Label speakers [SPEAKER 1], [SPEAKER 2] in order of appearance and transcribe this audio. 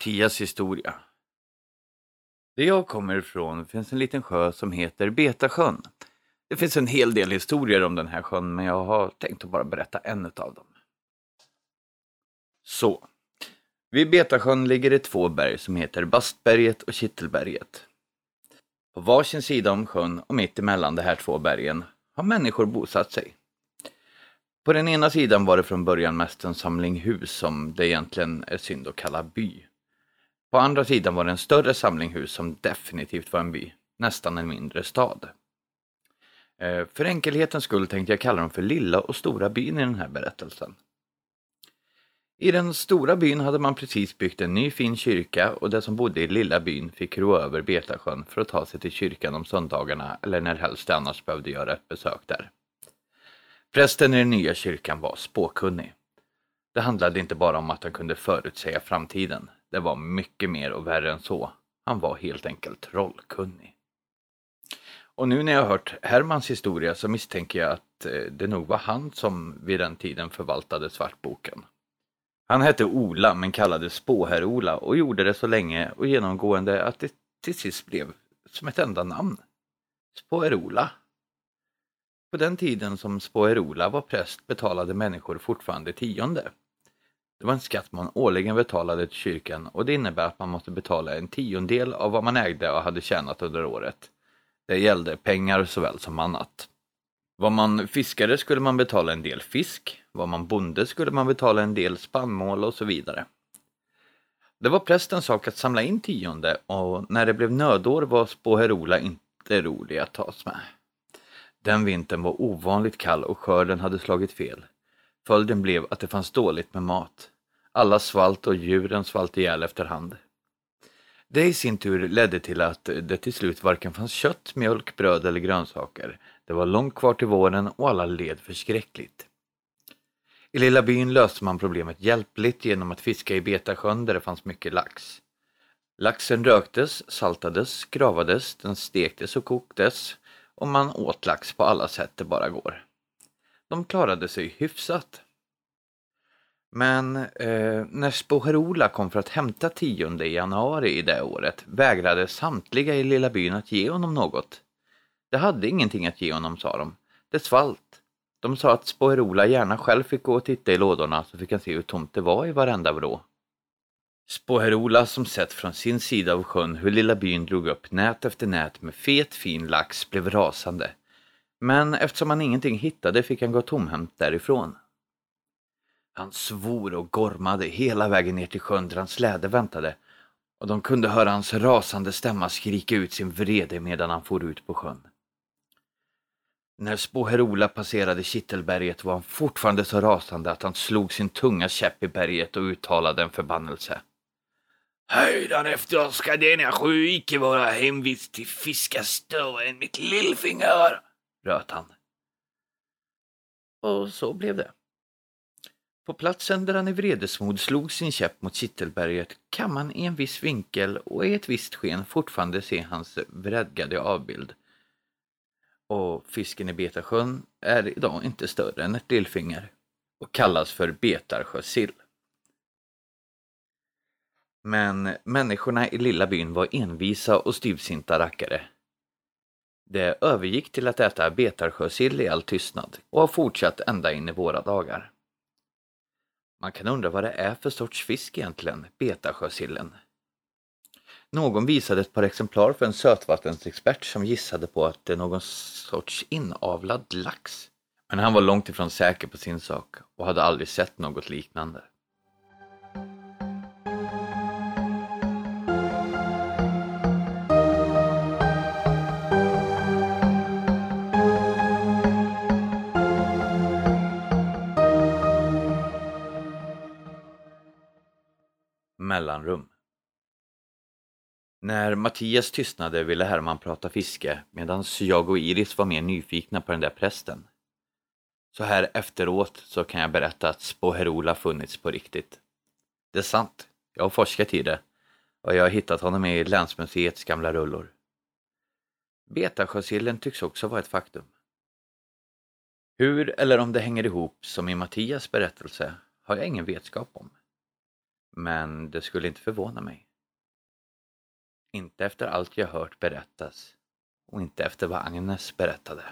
[SPEAKER 1] Mattias historia. Där jag kommer ifrån finns en liten sjö som heter Betasjön. Det finns en hel del historier om den här sjön, men jag har tänkt att bara berätta en av dem. Så. Vid Betasjön ligger det två berg som heter Bastberget och Kittelberget. På varsin sida om sjön och mitt emellan de här två bergen har människor bosatt sig. På den ena sidan var det från början mest en samling hus som det egentligen är synd att kalla by. På andra sidan var det en större samling hus som definitivt var en by, nästan en mindre stad. Eh, för enkelhetens skull tänkte jag kalla dem för lilla och stora byn i den här berättelsen. I den stora byn hade man precis byggt en ny fin kyrka och de som bodde i lilla byn fick ro över Betasjön för att ta sig till kyrkan om söndagarna eller när helst de annars behövde göra ett besök där. Prästen i den nya kyrkan var spåkunnig. Det handlade inte bara om att han kunde förutsäga framtiden. Det var mycket mer och värre än så. Han var helt enkelt trollkunnig. Och nu när jag har hört Hermans historia så misstänker jag att eh, det nog var han som vid den tiden förvaltade Svartboken. Han hette Ola men kallades Spåherr-Ola och gjorde det så länge och genomgående att det till sist blev som ett enda namn. Spåherr-Ola. På den tiden som Spåherr-Ola var präst betalade människor fortfarande tionde. Det var en skatt man årligen betalade till kyrkan och det innebär att man måste betala en tiondel av vad man ägde och hade tjänat under året. Det gällde pengar såväl som annat. Var man fiskare skulle man betala en del fisk, var man bonde skulle man betala en del spannmål och så vidare. Det var prästens sak att samla in tionde och när det blev nödår var Spåherola inte rolig att tas med. Den vintern var ovanligt kall och skörden hade slagit fel. Följden blev att det fanns dåligt med mat. Alla svalt och djuren svalt ihjäl efterhand. Det i sin tur ledde till att det till slut varken fanns kött, mjölk, bröd eller grönsaker. Det var långt kvar till våren och alla led förskräckligt. I lilla byn löste man problemet hjälpligt genom att fiska i Betasjön där det fanns mycket lax. Laxen röktes, saltades, gravades, den stektes och koktes och man åt lax på alla sätt det bara går. De klarade sig hyfsat. Men eh, när Spoherola kom för att hämta 10 januari i det året vägrade samtliga i lilla byn att ge honom något. Det hade ingenting att ge honom, sa de. Det svalt. De sa att Spoherola gärna själv fick gå och titta i lådorna så fick han se hur tomt det var i varenda vrå. Spoherola som sett från sin sida av sjön hur lilla byn drog upp nät efter nät med fet fin lax blev rasande. Men eftersom han ingenting hittade fick han gå tomhänt därifrån. Han svor och gormade hela vägen ner till sjön där hans släde väntade och de kunde höra hans rasande stämma skrika ut sin vrede medan han for ut på sjön. När Spoherola passerade Kittelberget var han fortfarande så rasande att han slog sin tunga käpp i berget och uttalade en förbannelse.
[SPEAKER 2] Hädanefter ska denna sjö icke vara hemvist till fiskar än mitt lillfinger, röt han.
[SPEAKER 1] Och så blev det. På platsen där han i vredesmod slog sin käpp mot Kittelberget kan man i en viss vinkel och i ett visst sken fortfarande se hans vredgade avbild. Och fisken i Betasjön är idag inte större än ett lillfinger och kallas för Betarsjösill. Men människorna i lilla byn var envisa och styvsinta rackare. Det övergick till att äta betarsjösill i all tystnad och har fortsatt ända in i våra dagar. Man kan undra vad det är för sorts fisk egentligen, betarsjösillen. Någon visade ett par exemplar för en sötvattensexpert som gissade på att det är någon sorts inavlad lax. Men han var långt ifrån säker på sin sak och hade aldrig sett något liknande. Mellanrum. När Mattias tystnade ville Herman prata fiske medan jag och Iris var mer nyfikna på den där prästen. Så här efteråt så kan jag berätta att Spoherola funnits på riktigt. Det är sant, jag har forskat i det och jag har hittat honom i länsmuseets gamla rullor. Betasjösillen tycks också vara ett faktum. Hur eller om det hänger ihop som i Mattias berättelse har jag ingen vetskap om. Men det skulle inte förvåna mig. Inte efter allt jag hört berättas och inte efter vad Agnes berättade.